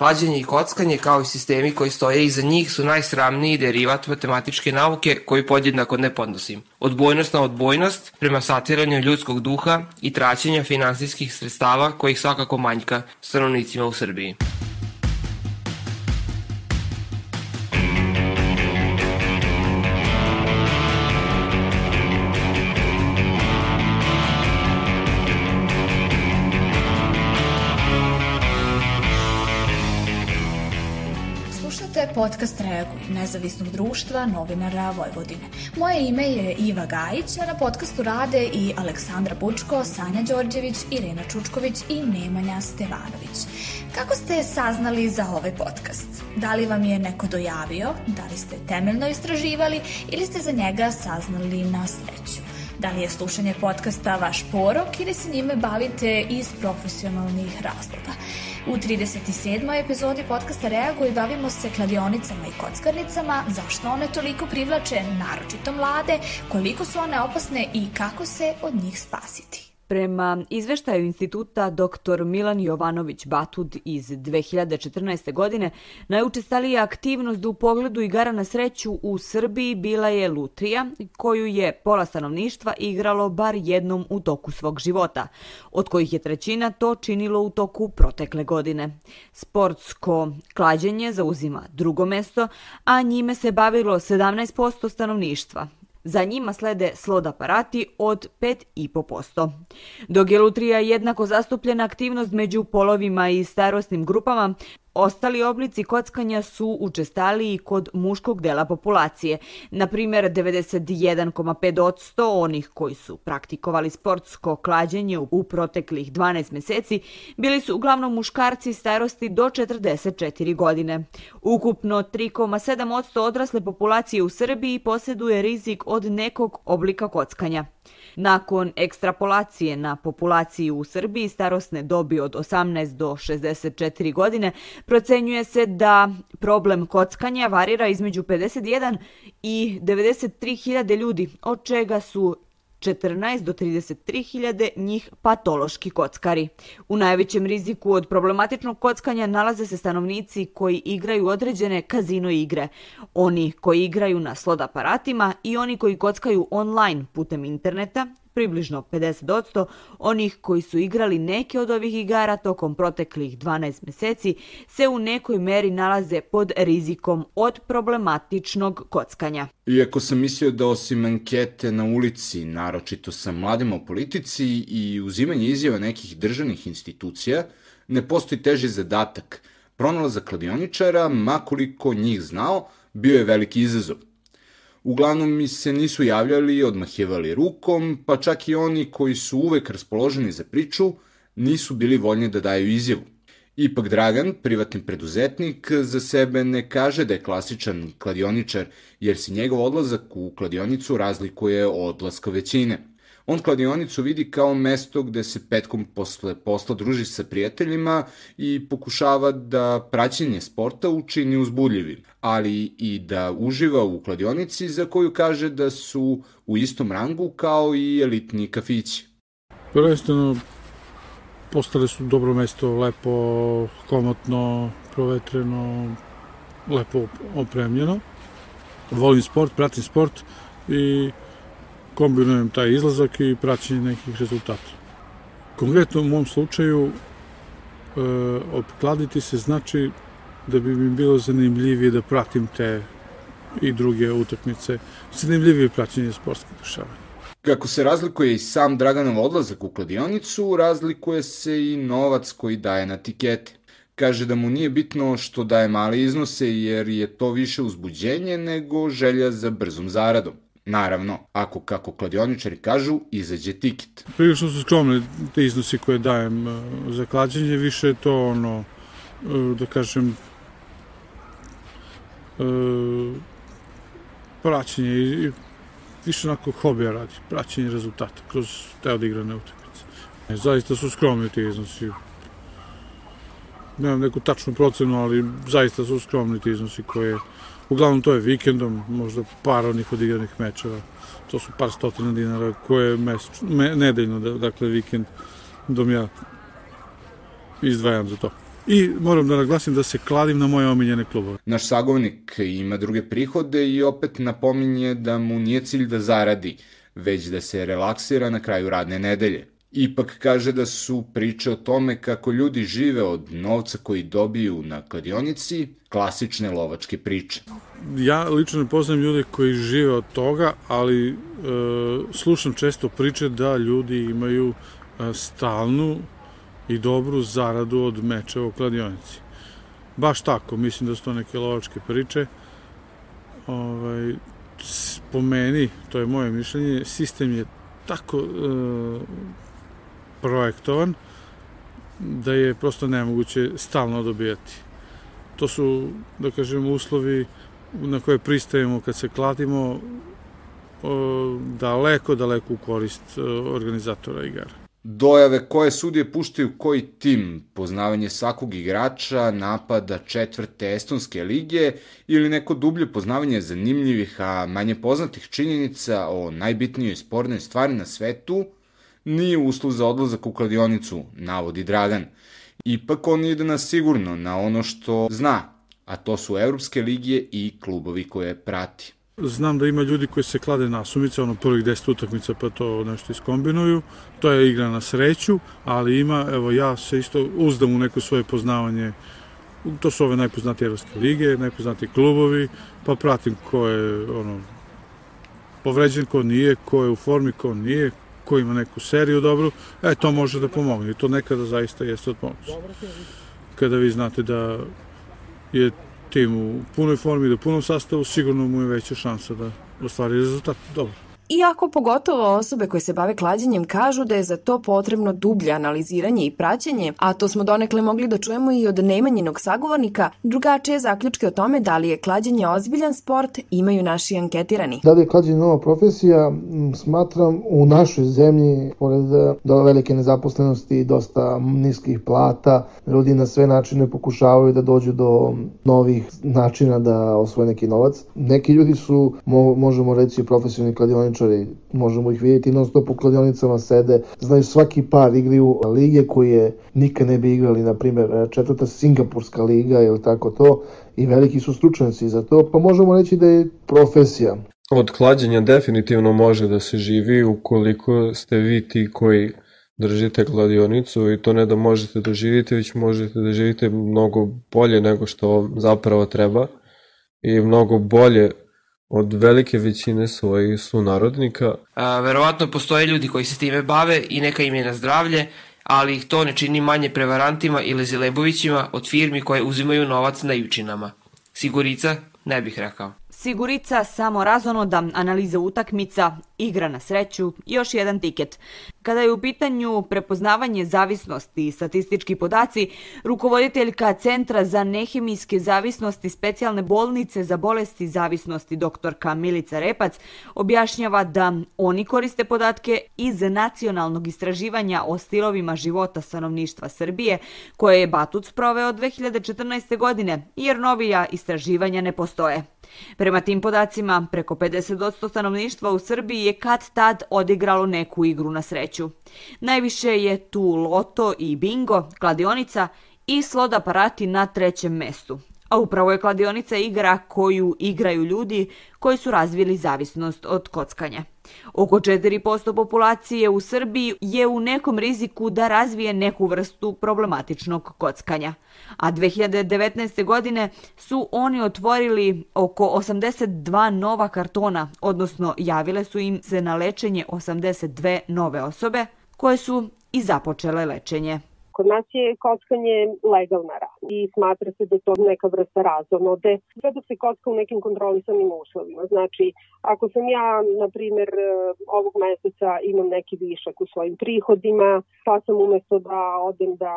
Klađenje i kockanje kao i sistemi koji stoje iza njih su najsramniji derivat matematičke nauke koji podjednako ne podnosim. Odbojnost na odbojnost prema satiranju ljudskog duha i traćenja finansijskih sredstava kojih svakako manjka stanovnicima u Srbiji. Nezavisnog društva novinara Vojvodine. Moje ime je Iva Gajić, a na podcastu rade i Aleksandra Bučko, Sanja Đorđević, Irena Čučković i Nemanja Stevanović. Kako ste saznali za ovaj podcast? Da li vam je neko dojavio, da li ste temeljno istraživali ili ste za njega saznali na sreću? Da li je slušanje podcasta vaš porok ili se njime bavite iz profesionalnih razloga? U 37. epizodi podcasta Reaguj bavimo se kladionicama i kockarnicama, zašto one toliko privlače, naročito mlade, koliko su one opasne i kako se od njih spasiti. Prema izveštaju instituta dr. Milan Jovanović Batud iz 2014. godine, najučestalija aktivnost u pogledu igara na sreću u Srbiji bila je lutrija, koju je pola stanovništva igralo bar jednom u toku svog života, od kojih je trećina to činilo u toku protekle godine. Sportsko klađenje zauzima drugo mesto, a njime se bavilo 17% stanovništva, Za njima slede slod aparati od 5,5%. Dok je lutrija jednako zastupljena aktivnost među polovima i starostnim grupama, Ostali oblici kockanja su učestaliji kod muškog dela populacije. Na primjer, 91,5% onih koji su praktikovali sportsko klađenje u proteklih 12 meseci bili su uglavnom muškarci starosti do 44 godine. Ukupno 3,7% odrasle populacije u Srbiji posjeduje rizik od nekog oblika kockanja. Nakon ekstrapolacije na populaciju u Srbiji starosne dobi od 18 do 64 godine, procenjuje se da problem kockanja varira između 51 i 93 hiljade ljudi, od čega su 14 do 33 hiljade njih patološki kockari. U najvećem riziku od problematičnog kockanja nalaze se stanovnici koji igraju određene kazino igre, oni koji igraju na slot aparatima i oni koji kockaju online putem interneta, približno 50% onih koji su igrali neke od ovih igara tokom proteklih 12 meseci se u nekoj meri nalaze pod rizikom od problematičnog kockanja. Iako sam mislio da osim ankete na ulici, naročito sa mladima u politici i uzimanje izjava nekih državnih institucija, ne postoji teži zadatak. Pronalazak kladioničara, makoliko njih znao, bio je veliki izazov. Uglavnom mi se nisu javljali i odmahivali rukom, pa čak i oni koji su uvek raspoloženi za priču, nisu bili voljni da daju izjavu. Ipak Dragan, privatni preduzetnik, za sebe ne kaže da je klasičan kladioničar, jer se njegov odlazak u kladionicu razlikuje od odlaska većine. On kladionicu vidi kao mesto gde se petkom posle posla druži sa prijateljima i pokušava da praćenje sporta učini uzbudljivim, ali i da uživa u kladionici za koju kaže da su u istom rangu kao i elitni kafići. Prvenstveno postale su dobro mesto, lepo, komotno, provetreno, lepo opremljeno. Volim sport, pratim sport i kombinujem taj izlazak i praćenje nekih rezultata. Konkretno u mom slučaju e, opkladiti se znači da bi mi bilo zanimljivije da pratim te i druge utakmice, zanimljivije praćenje sportskih dešavanja. Kako se razlikuje i sam Draganov odlazak u kladionicu, razlikuje se i novac koji daje na tikete. Kaže da mu nije bitno što daje male iznose jer je to više uzbuđenje nego želja za brzom zaradom. Naravno, ako, kako kladioničari kažu, izađe tiket. Prilično su skromne te iznosi koje dajem uh, za klađenje, više je to ono, uh, da kažem, uh, praćenje i više onako hobija radi, praćenje rezultata kroz te odigrane utakmice. Zaista su skromni ti iznosi. Nemam neku tačnu procenu, ali zaista su skromni ti iznosi koje Uglavnom to je vikendom, možda par onih odigranih mečeva. To su par stotina dinara koje mesečno, me, nedeljno, da, dakle vikend, dom ja izdvajam za to. I moram da naglasim da se kladim na moje omiljene klubove. Naš sagovnik ima druge prihode i opet napominje da mu nije cilj da zaradi, već da se relaksira na kraju radne nedelje. Ipak kaže da su priče o tome kako ljudi žive od novca koji dobiju na kladionici klasične lovačke priče. Ja lično poznam ljude koji žive od toga, ali e, slušam često priče da ljudi imaju e, stalnu i dobru zaradu od meča u kladionici. Baš tako, mislim da su to neke lovačke priče. Ovaj, po meni, to je moje mišljenje, sistem je tako e, projektovan da je prosto nemoguće stalno dobijati. To su, da kažem, uslovi na koje pristajemo kad se kladimo daleko, daleko u korist organizatora igara. Dojave koje sudije puštaju koji tim, poznavanje svakog igrača, napada četvrte estonske lige ili neko dublje poznavanje zanimljivih, a manje poznatih činjenica o najbitnijoj spornoj stvari na svetu – nije uslov za odlazak u kladionicu, navodi Dragan. Ipak on ide na sigurno, na ono što zna, a to su evropske ligije i klubovi koje prati. Znam da ima ljudi koji se klade nasumice, ono prvih 10 utakmica pa to nešto iskombinuju. To je igra na sreću, ali ima, evo ja se isto uzdam u neko svoje poznavanje to su ove najpoznatije evropske lige, najpoznatiji klubovi, pa pratim ko je ono, povređen, ko nije, ko je u formi, ko nije, ko ima neku seriju dobru, e, to može da pomogne. I to nekada zaista jeste od pomoći. Kada vi znate da je tim u punoj formi, da u punom sastavu, sigurno mu je veća šansa da ostvari rezultat. Dobro. Iako pogotovo osobe koje se bave klađenjem kažu da je za to potrebno dublje analiziranje i praćenje, a to smo donekle mogli da čujemo i od nemanjenog sagovornika, drugačije zaključke o tome da li je klađenje ozbiljan sport imaju naši anketirani. Da li je klađenje nova profesija, smatram u našoj zemlji, pored do velike nezaposlenosti i dosta niskih plata, ljudi na sve načine pokušavaju da dođu do novih načina da osvoje neki novac. Neki ljudi su, možemo reći, profesionalni kladioničari kladioničari, možemo ih vidjeti non stop u kladionicama sede, znaju svaki par igriju lige koje nikad ne bi igrali, na primjer četvrta Singapurska liga ili tako to i veliki su stručnjaci za to, pa možemo reći da je profesija. Od klađenja definitivno može da se živi ukoliko ste vi ti koji držite kladionicu i to ne da možete da živite, već možete da živite mnogo bolje nego što zapravo treba i mnogo bolje od velike većine svojih sunarodnika. A, verovatno postoje ljudi koji se time bave i neka im je na zdravlje, ali ih to ne čini manje prevarantima ili zilebovićima od firmi koje uzimaju novac na ivčinama. Sigurica? Ne bih rekao. Sigurica, samo razonoda, analiza utakmica, igra na sreću, još jedan tiket. Kada je u pitanju prepoznavanje zavisnosti i statistički podaci, rukovoditeljka Centra za nehemijske zavisnosti specijalne bolnice za bolesti zavisnosti doktorka Milica Repac objašnjava da oni koriste podatke iz nacionalnog istraživanja o stilovima života stanovništva Srbije, koje je Batuc sproveo 2014. godine, jer novija istraživanja ne postoje. Prema tim podacima, preko 50% stanovništva u Srbiji je kad tad odigralo neku igru na sreću. Najviše je tu loto i bingo, kladionica i slot aparati na trećem mestu. A upravo je kladionica igra koju igraju ljudi koji su razvili zavisnost od kockanja. Oko 4% populacije u Srbiji je u nekom riziku da razvije neku vrstu problematičnog kockanja. A 2019. godine su oni otvorili oko 82 nova kartona, odnosno javile su im se na lečenje 82 nove osobe koje su i započele lečenje. Kod nas je kockanje legalna rad i smatra se da je to neka vrsta razonode. Sve da se kocka u nekim kontrolisanim uslovima. Znači, ako sam ja, na primer, e, ovog meseca imam neki višak u svojim prihodima, pa sam umesto da odem da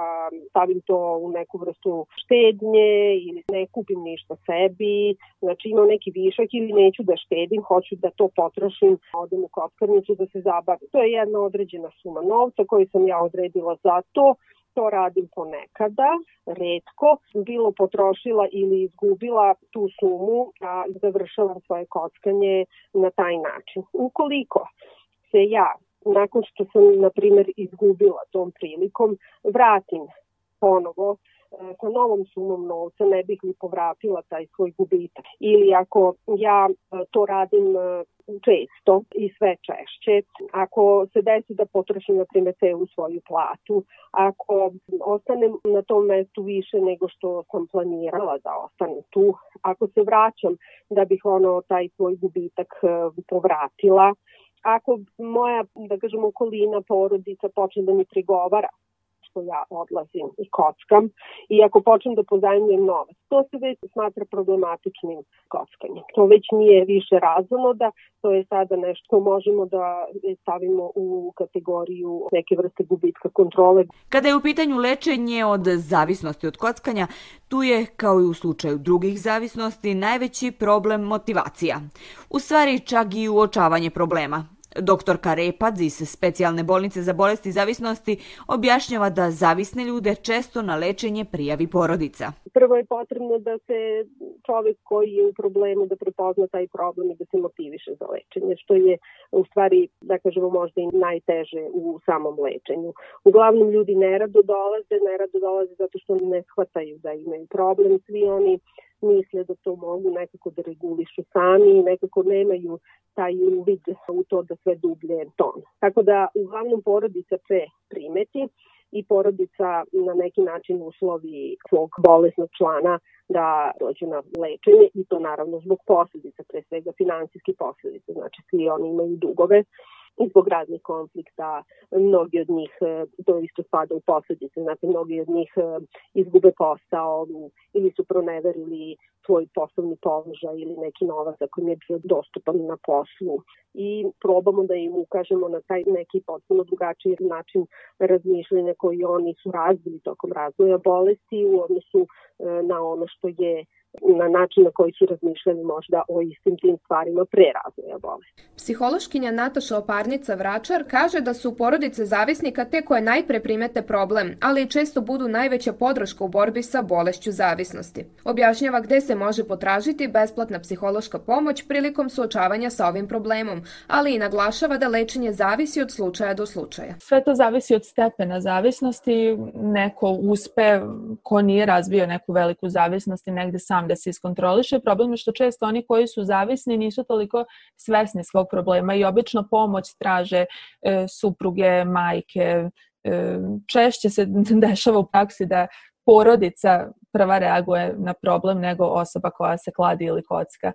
stavim to u neku vrstu štednje ili ne kupim ništa sebi, znači imam neki višak ili neću da štedim, hoću da to potrošim, odem u kockarnicu da se zabavim. To je jedna određena suma novca koju sam ja odredila za to to radim ponekada, redko, bilo potrošila ili izgubila tu sumu, a završavam svoje kockanje na taj način. Ukoliko se ja, nakon što sam, na primer, izgubila tom prilikom, vratim ponovo sa novom sumom novca ne bih li povratila taj svoj gubitak. Ili ako ja to radim često i sve češće. Ako se desi da potrošim, na primjer, celu svoju platu, ako ostanem na tom mestu više nego što sam planirala da ostanem tu, ako se vraćam da bih ono taj svoj gubitak e, povratila, ako moja, da kažem, okolina, porodica počne da mi prigovara što ja odlazim i kockam i ako počnem da pozajemljujem novac. To se već smatra problematičnim kockanjem. To već nije više da to je sada nešto možemo da stavimo u kategoriju neke vrste gubitka kontrole. Kada je u pitanju lečenje od zavisnosti od kockanja, tu je, kao i u slučaju drugih zavisnosti, najveći problem motivacija. U stvari čak i uočavanje problema. Doktorka Repac iz specijalne bolnice za bolesti zavisnosti objašnjava da zavisne ljude često na lečenje prijavi porodica. Prvo je potrebno da se čovek koji je u problemu da prepozna taj problem i da se motiviše za lečenje, što je u stvari, da kažemo, možda i najteže u samom lečenju. Uglavnom ljudi nerado dolaze, nerado dolaze zato što ne shvataju da imaju problem, svi oni misle da to mogu nekako da regulišu sami i nekako nemaju taj uvid u to da sve dublje ton. Tako da uglavnom porodica pre primeti i porodica na neki način uslovi svog bolesnog člana da dođu na lečenje i to naravno zbog posledica, pre svega finansijski posledice, znači svi oni imaju dugove zbog raznih konflikta, mnogi od njih, e, to isto spada u posledice, znači mnogi od njih e, izgube posao ili su proneverili svoj poslovni položaj ili neki novac ako im je bio dostupan na poslu. I probamo da im ukažemo na taj neki potpuno drugačiji način razmišljanja koji oni su razbili tokom razvoja bolesti u odnosu e, na ono što je na način na koji su razmišljali možda o istim tim stvarima pre razvoja bolesti. Psihološkinja Nataša Oparnica Vračar kaže da su porodice zavisnika te koje najpre primete problem, ali i često budu najveća podrška u borbi sa bolešću zavisnosti. Objašnjava gde se može potražiti besplatna psihološka pomoć prilikom suočavanja sa ovim problemom, ali i naglašava da lečenje zavisi od slučaja do slučaja. Sve to zavisi od stepena zavisnosti. Neko uspe ko nije razvio neku veliku zavisnost i negde sam sam da se iskontroliše. Problem je što često oni koji su zavisni nisu toliko svesni svog problema i obično pomoć traže e, supruge, majke. E, češće se dešava u praksi da porodica prva reaguje na problem nego osoba koja se kladi ili kocka.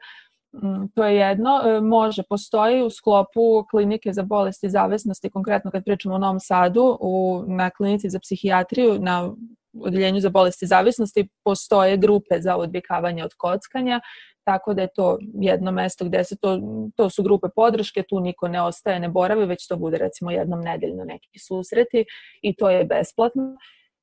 Mm, to je jedno. E, može, postoji u sklopu klinike za bolesti zavisnosti, konkretno kad pričamo o Novom Sadu, u, na klinici za psihijatriju, na odeljenju za bolesti zavisnosti postoje grupe za odvikavanje od kockanja, tako da je to jedno mesto gde se to, to su grupe podrške, tu niko ne ostaje, ne boravi, već to bude recimo jednom nedeljno neki susreti i to je besplatno.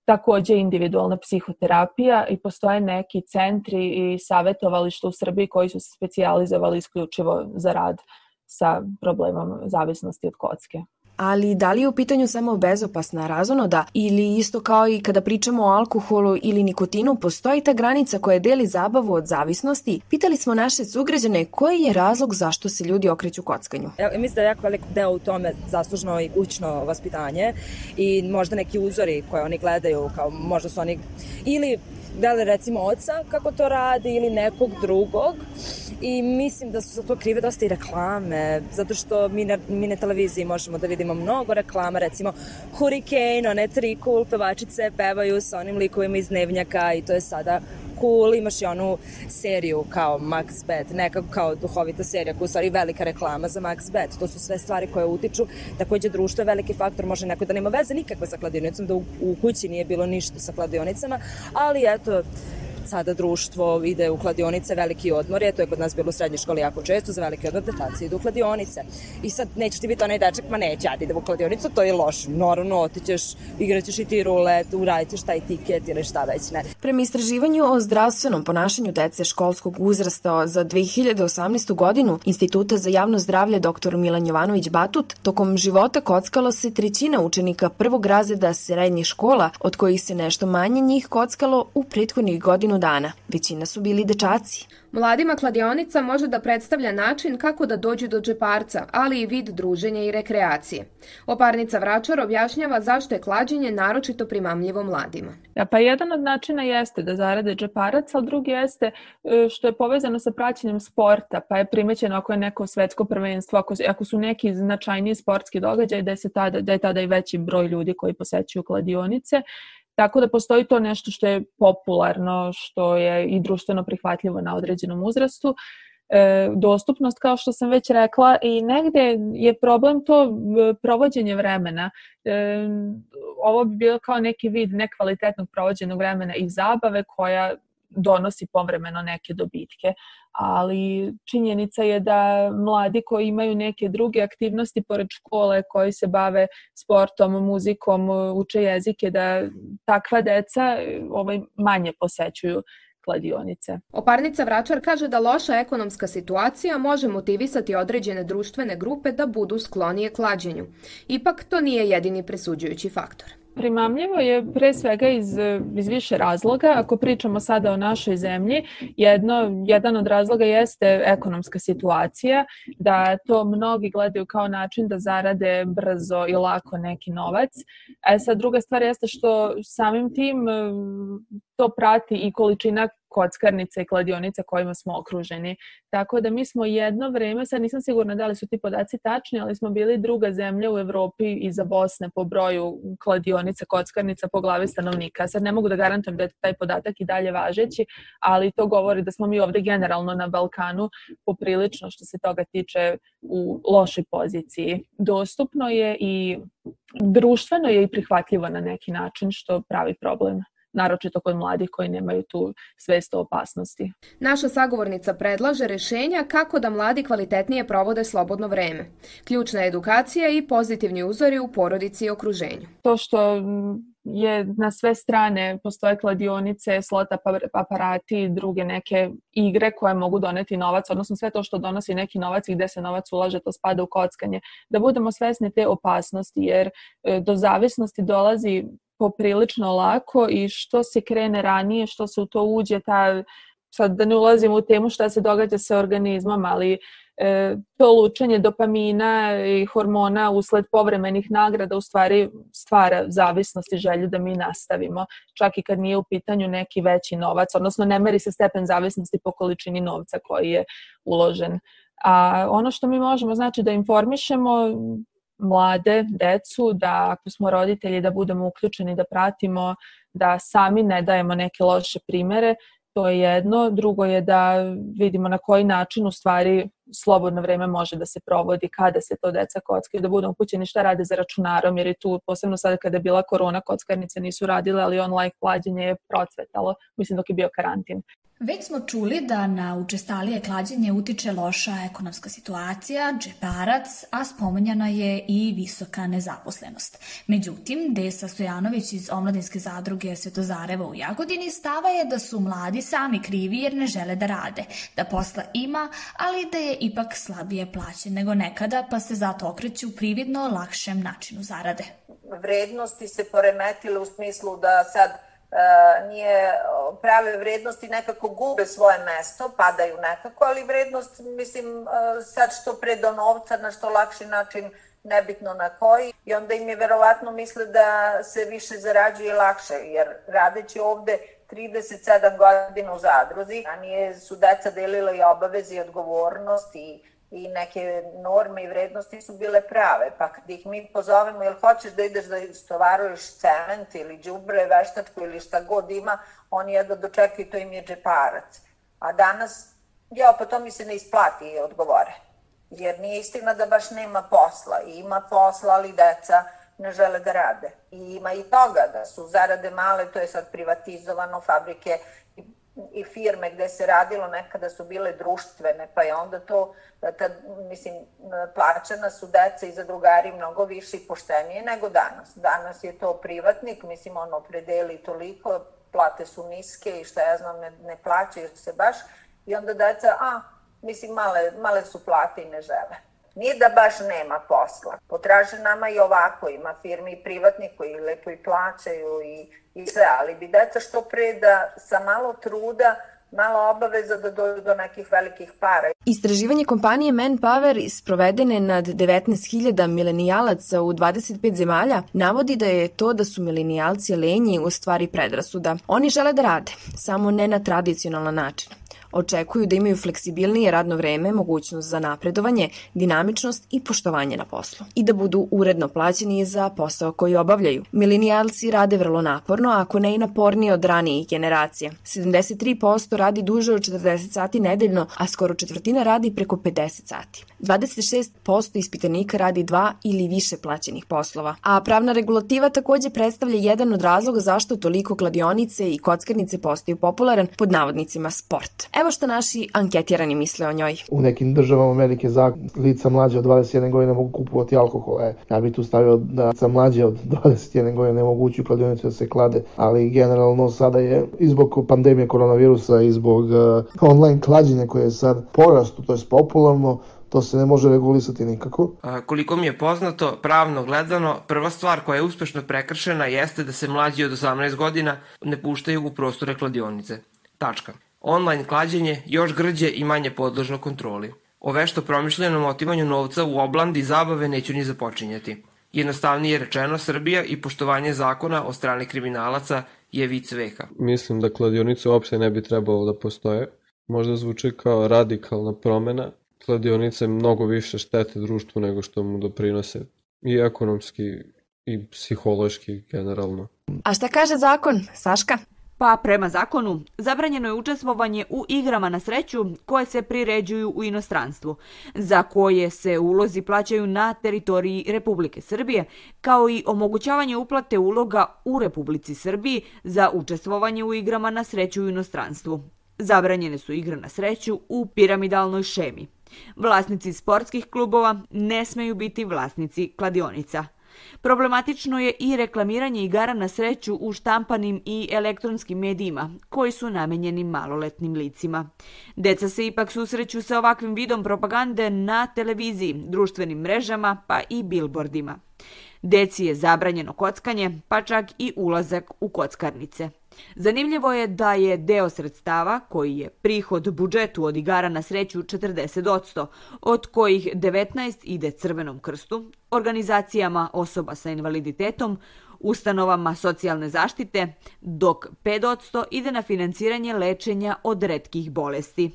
Takođe individualna psihoterapija i postoje neki centri i savjetovališta u Srbiji koji su se specijalizovali isključivo za rad sa problemom zavisnosti od kocke ali da li je u pitanju samo bezopasna razonoda ili isto kao i kada pričamo o alkoholu ili nikotinu, postoji ta granica koja deli zabavu od zavisnosti? Pitali smo naše sugrađane koji je razlog zašto se ljudi okreću kockanju. Ja, mislim da je jako velik deo u tome zaslužno i kućno vaspitanje i možda neki uzori koje oni gledaju, kao možda su oni ili gledali recimo oca kako to radi ili nekog drugog i mislim da su za to krive dosta i reklame, zato što mi na, mi na televiziji možemo da vidimo mnogo reklama, recimo Hurricane, one tri cool pevačice pevaju sa onim likovima iz Dnevnjaka i to je sada cool, imaš i onu seriju kao Max Bet, nekako kao duhovita serija koja je u stvari velika reklama za Max Bet. To su sve stvari koje utiču. Takođe, društvo je veliki faktor, može neko da nema veze nikakve sa kladionicom, da u, u kući nije bilo ništa sa kladionicama, ali eto, sada društvo ide u kladionice, veliki odmor je, to je kod nas bilo u srednjoj školi jako često, za veliki odmor dečaci idu u kladionice. I sad nećeš ti biti onaj dečak, ma neće, ja idem u kladionicu, to je loš. Naravno, otićeš, igraćeš i ti rulet, uradit ćeš taj tiket ili šta već ne. Prema istraživanju o zdravstvenom ponašanju dece školskog uzrasta za 2018. godinu Instituta za javno zdravlje dr. Milan Jovanović Batut, tokom života kockalo se trećina učenika prvog razreda srednjih škola, od kojih se nešto manje njih kockalo u prethodnih godinu godinu dana. Većina su bili dečaci. Mladima kladionica može da predstavlja način kako da dođu do džeparca, ali i vid druženja i rekreacije. Oparnica Vračar objašnjava zašto je klađenje naročito primamljivo mladima. Ja, pa jedan od načina jeste da zarade džeparac, ali drugi jeste e, što je povezano sa praćenjem sporta, pa je primećeno ako je neko svetsko prvenstvo, ako, ako su neki značajniji sportski događaj, da je, se tada, da je tada i veći broj ljudi koji posećuju kladionice Tako da postoji to nešto što je popularno, što je i društveno prihvatljivo na određenom uzrastu. E, dostupnost, kao što sam već rekla, i negde je problem to e, provođenje vremena. E, ovo bi bilo kao neki vid nekvalitetnog provođenog vremena i zabave koja donosi povremeno neke dobitke, ali činjenica je da mladi koji imaju neke druge aktivnosti pored škole, koji se bave sportom, muzikom, uče jezike, da takva deca ovaj, manje posećuju kladionice. Oparnica Vračar kaže da loša ekonomska situacija može motivisati određene društvene grupe da budu sklonije klađenju. Ipak to nije jedini presuđujući faktor. Primamljivo je pre svega iz, iz više razloga. Ako pričamo sada o našoj zemlji, jedno, jedan od razloga jeste ekonomska situacija, da to mnogi gledaju kao način da zarade brzo i lako neki novac. E sad, druga stvar jeste što samim tim to prati i količina kockarnica i kladionica kojima smo okruženi. Tako da mi smo jedno vreme, sad nisam sigurna da li su ti podaci tačni, ali smo bili druga zemlja u Evropi iza Bosne po broju kladionica, kockarnica po glavi stanovnika. Sad ne mogu da garantujem da je taj podatak i dalje važeći, ali to govori da smo mi ovde generalno na Balkanu poprilično što se toga tiče u lošoj poziciji. Dostupno je i društveno je i prihvatljivo na neki način što pravi problem naročito kod mladih koji nemaju tu svest o opasnosti. Naša sagovornica predlaže rešenja kako da mladi kvalitetnije provode slobodno vreme. Ključna je edukacija i pozitivni uzori u porodici i okruženju. To što je na sve strane postoje kladionice, slota aparati i druge neke igre koje mogu doneti novac, odnosno sve to što donosi neki novac i gde se novac ulaže, to spada u kockanje. Da budemo svesni te opasnosti, jer e, do zavisnosti dolazi poprilično lako i što se krene ranije, što se u to uđe, ta, sad da ne ulazim u temu šta se događa sa organizmom, ali e, to lučenje dopamina i hormona usled povremenih nagrada u stvari stvara zavisnost i želju da mi nastavimo, čak i kad nije u pitanju neki veći novac, odnosno ne meri se stepen zavisnosti po količini novca koji je uložen. A ono što mi možemo znači da informišemo mlade, decu, da ako smo roditelji da budemo uključeni, da pratimo, da sami ne dajemo neke loše primere, to je jedno. Drugo je da vidimo na koji način u stvari slobodno vreme može da se provodi, kada se to deca kockaju, da budemo upućeni šta rade za računarom, jer je tu, posebno sada kada je bila korona, kockarnice nisu radile, ali online klađenje je procvetalo, mislim dok je bio karantin. Već smo čuli da na učestalije klađenje utiče loša ekonomska situacija, džeparac, a spomenjana je i visoka nezaposlenost. Međutim, Desa Stojanović iz Omladinske zadruge Svetozareva u Jagodini stava je da su mladi sami krivi jer ne žele da rade, da posla ima, ali da je ipak slabije plaćen nego nekada, pa se zato okreću prividno lakšem načinu zarade. Vrednosti se poremetile u smislu da sad nije prave vrednosti nekako gube svoje mesto, padaju nekako, ali vrednost, mislim, sad što pre do novca, na što lakši način, nebitno na koji, i onda im je verovatno misle da se više zarađuje lakše, jer radeći ovde 37 godina u zadruzi, a nije su deca delila i obaveze i odgovornost i i neke norme i vrednosti su bile prave, pa kad ih mi pozovemo, jel hoćeš da ideš da istovaruješ cement ili džubre, veštačku ili šta god ima, oni jedno dočekaju, to im je džeparac. A danas, ja, pa to mi se ne isplati i odgovore. Jer nije istina da baš nema posla. I ima posla, ali deca ne žele da rade. I ima i toga da su zarade male, to je sad privatizovano, fabrike i firme gde se radilo nekada su bile društvene, pa je onda to, tad, mislim, plaćana su deca i za drugari mnogo više i poštenije nego danas. Danas je to privatnik, mislim, ono predeli toliko, plate su niske i šta ja znam, ne, ne plaćaju se baš i onda deca, a, mislim, male, male su plate i ne žele. Nije da baš nema posla. Potraže nama i ovako, ima firmi i privatni koji lepo i plaćaju i, i sve, ali bi deca što pre da sa malo truda malo obaveza da dođu do nekih velikih para. Istraživanje kompanije Manpower sprovedene nad 19.000 milenijalaca u 25 zemalja navodi da je to da su milenijalci lenji u stvari predrasuda. Oni žele da rade, samo ne na tradicionalan način. Očekuju da imaju fleksibilnije radno vreme, mogućnost za napredovanje, dinamičnost i poštovanje na poslu. I da budu uredno plaćeni za posao koji obavljaju. Milenijalci rade vrlo naporno, ako ne i napornije od ranijih generacija. 73% radi duže od 40 sati nedeljno, a skoro četvrtina radi preko 50 sati. 26% ispitanika radi dva ili više plaćenih poslova. A pravna regulativa takođe predstavlja jedan od razloga zašto toliko kladionice i kockarnice postaju popularan pod navodnicima sport. Evo što naši anketirani misle o njoj. U nekim državama Amerike za lica mlađe od 21 godine mogu kupovati alkohol. E, ja bih tu stavio da sa mlađe od 21 godine ne mogu ući u kladionicu da se klade, ali generalno sada je i zbog pandemije koronavirusa i zbog uh, online klađenja koje je sad porastu, to je popularno, to se ne može regulisati nikako. A, koliko mi je poznato, pravno gledano, prva stvar koja je uspešno prekršena jeste da se mlađi od 18 godina ne puštaju u prostore kladionice. Tačka. Online klađenje još grđe i manje podložno kontroli. O vešto promišljenom otimanju novca u oblandi zabave neću ni započinjati. Jednostavnije rečeno, Srbija i poštovanje zakona o strani kriminalaca je vic veka. Mislim da kladionice uopšte ne bi trebalo da postoje. Možda zvuči kao radikalna promena. Kladionice mnogo više štete društvu nego što mu doprinose i ekonomski i psihološki generalno. A šta kaže zakon, Saška? Pa prema zakonu, zabranjeno je učestvovanje u igrama na sreću koje se priređuju u inostranstvu, za koje se ulozi plaćaju na teritoriji Republike Srbije, kao i omogućavanje uplate uloga u Republici Srbiji za učestvovanje u igrama na sreću u inostranstvu. Zabranjene su igre na sreću u piramidalnoj šemi. Vlasnici sportskih klubova ne smeju biti vlasnici kladionica. Problematično je i reklamiranje igara na sreću u štampanim i elektronskim medijima, koji su namenjeni maloletnim licima. Deca se ipak susreću sa ovakvim vidom propagande na televiziji, društvenim mrežama pa i bilbordima. Deci je zabranjeno kockanje, pa čak i ulazak u kockarnice. Zanimljivo je da je deo sredstava, koji je prihod budžetu od igara na sreću 40%, od kojih 19 ide Crvenom krstu, organizacijama osoba sa invaliditetom, ustanovama socijalne zaštite, dok 5% ide na financiranje lečenja od redkih bolesti.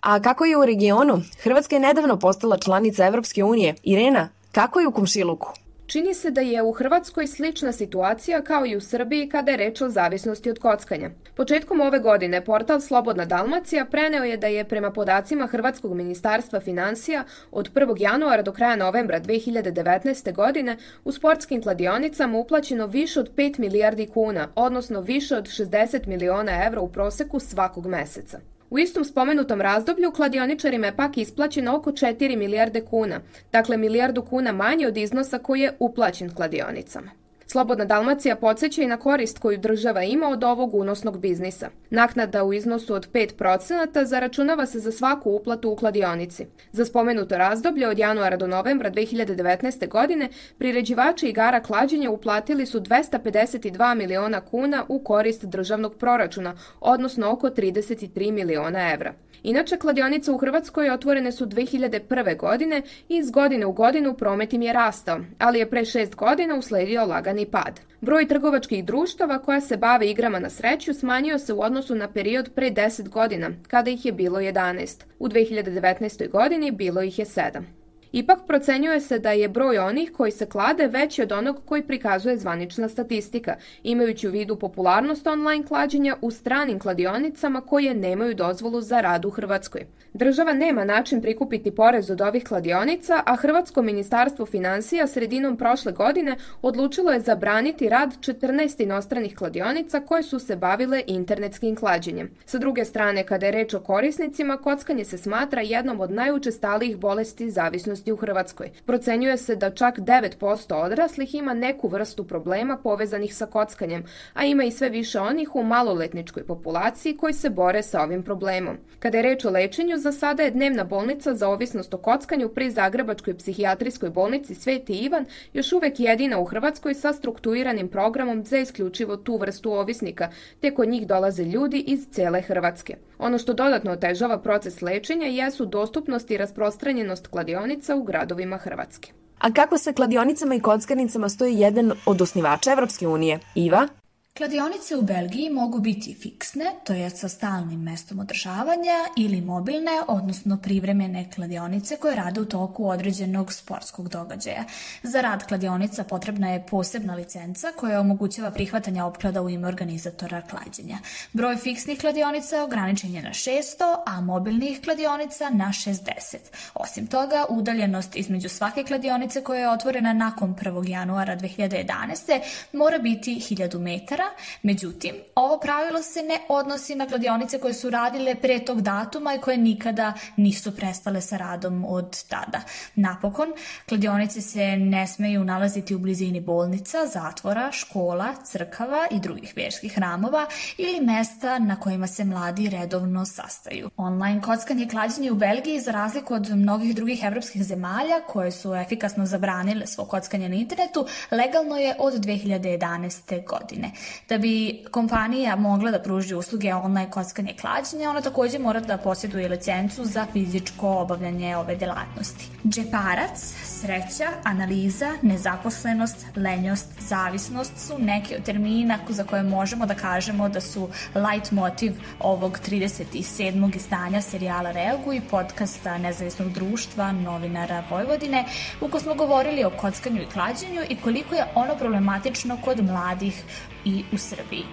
A kako je u regionu? Hrvatska je nedavno postala članica Evropske unije. Irena, kako je u Komšiluku? Čini se da je u Hrvatskoj slična situacija kao i u Srbiji kada je reč o zavisnosti od kockanja. Početkom ove godine portal Slobodna Dalmacija preneo je da je prema podacima Hrvatskog ministarstva financija od 1. januara do kraja novembra 2019. godine u sportskim kladionicama uplaćeno više od 5 milijardi kuna, odnosno više od 60 miliona evra u proseku svakog meseca. U istom spomenutom razdoblju kladioničarima je pak isplaćeno oko 4 milijarde kuna, dakle milijardu kuna manje od iznosa koji je uplaćen kladionicama. Slobodna Dalmacija podsjeća i na korist koju država ima od ovog unosnog biznisa. Naknada u iznosu od 5% zaračunava se za svaku uplatu u kladionici. Za spomenuto razdoblje od januara do novembra 2019. godine priređivači igara klađenja uplatili su 252 miliona kuna u korist državnog proračuna, odnosno oko 33 miliona evra. Inače, kladionice u Hrvatskoj otvorene su 2001. godine i iz godine u godinu promet im je rastao, ali je pre šest godina usledio lagani pad. Broj trgovačkih društava koja se bave igrama na sreću smanjio se u odnosu na period pre 10 godina, kada ih je bilo 11. U 2019. godini bilo ih je 7. Ipak procenjuje se da je broj onih koji se klade veći od onog koji prikazuje zvanična statistika, imajući u vidu popularnost online klađenja u stranim kladionicama koje nemaju dozvolu za rad u Hrvatskoj. Država nema način prikupiti porez od ovih kladionica, a Hrvatsko ministarstvo financija sredinom prošle godine odlučilo je zabraniti rad 14 inostranih kladionica koje su se bavile internetskim klađenjem. Sa druge strane, kada je reč o korisnicima, kockanje se smatra jednom od najučestalijih bolesti zavisnosti zavisnosti u Hrvatskoj. Procenjuje se da čak 9% odraslih ima neku vrstu problema povezanih sa kockanjem, a ima i sve više onih u maloletničkoj populaciji koji se bore sa ovim problemom. Kada je reč o lečenju, za sada je dnevna bolnica za ovisnost o kockanju pri Zagrebačkoj psihijatrijskoj bolnici Sveti Ivan još uvek jedina u Hrvatskoj sa strukturiranim programom za isključivo tu vrstu ovisnika, te kod njih dolaze ljudi iz cele Hrvatske. Ono što dodatno otežava proces lečenja jesu dostupnost i rasprostranjenost kladionica u gradovima Hrvatske. A kako se kladionicama i kockarnicama stoji jedan od osnivača Evropske unije, Iva? Kladionice u Belgiji mogu biti fiksne, to je sa stalnim mestom održavanja, ili mobilne, odnosno privremene kladionice koje rade u toku određenog sportskog događaja. Za rad kladionica potrebna je posebna licenca koja omogućava prihvatanje opklada u ime organizatora klađenja. Broj fiksnih kladionica ograničen je na 600, a mobilnih kladionica na 60. Osim toga, udaljenost između svake kladionice koja je otvorena nakon 1. januara 2011. mora biti 1000 metara, Međutim, ovo pravilo se ne odnosi na kladionice koje su radile pre tog datuma i koje nikada nisu prestale sa radom od tada. Napokon, kladionice se ne smeju nalaziti u blizini bolnica, zatvora, škola, crkava i drugih verskih hramova ili mesta na kojima se mladi redovno sastaju. Online kockanje i klađenje u Belgiji, za razliku od mnogih drugih evropskih zemalja koje su efikasno zabranile svo kockanje na internetu, legalno je od 2011. godine. Da bi kompanija mogla da pruži usluge online kockanja i klađenja, ona takođe mora da posjeduje licencu za fizičko obavljanje ove delatnosti. Džeparac, sreća, analiza, nezaposlenost, lenjost, zavisnost su neki od termina za koje možemo da kažemo da su light motiv ovog 37. izdanja serijala Reagu i podcasta Nezavisnog društva novinara Vojvodine, u ko smo govorili o kockanju i klađenju i koliko je ono problematično kod mladih i u Srbiji.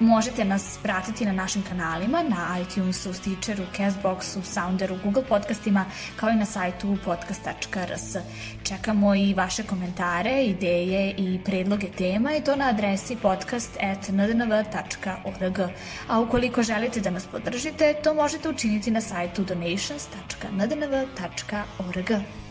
Možete nas pratiti na našim kanalima, na iTunesu, Stitcheru, Castboxu, Sounderu, Google podcastima, kao i na sajtu podcast.rs. Čekamo i vaše komentare, ideje i predloge tema i to na adresi podcast.ndnv.org. A ukoliko želite da nas podržite, to možete učiniti na sajtu donations.ndnv.org.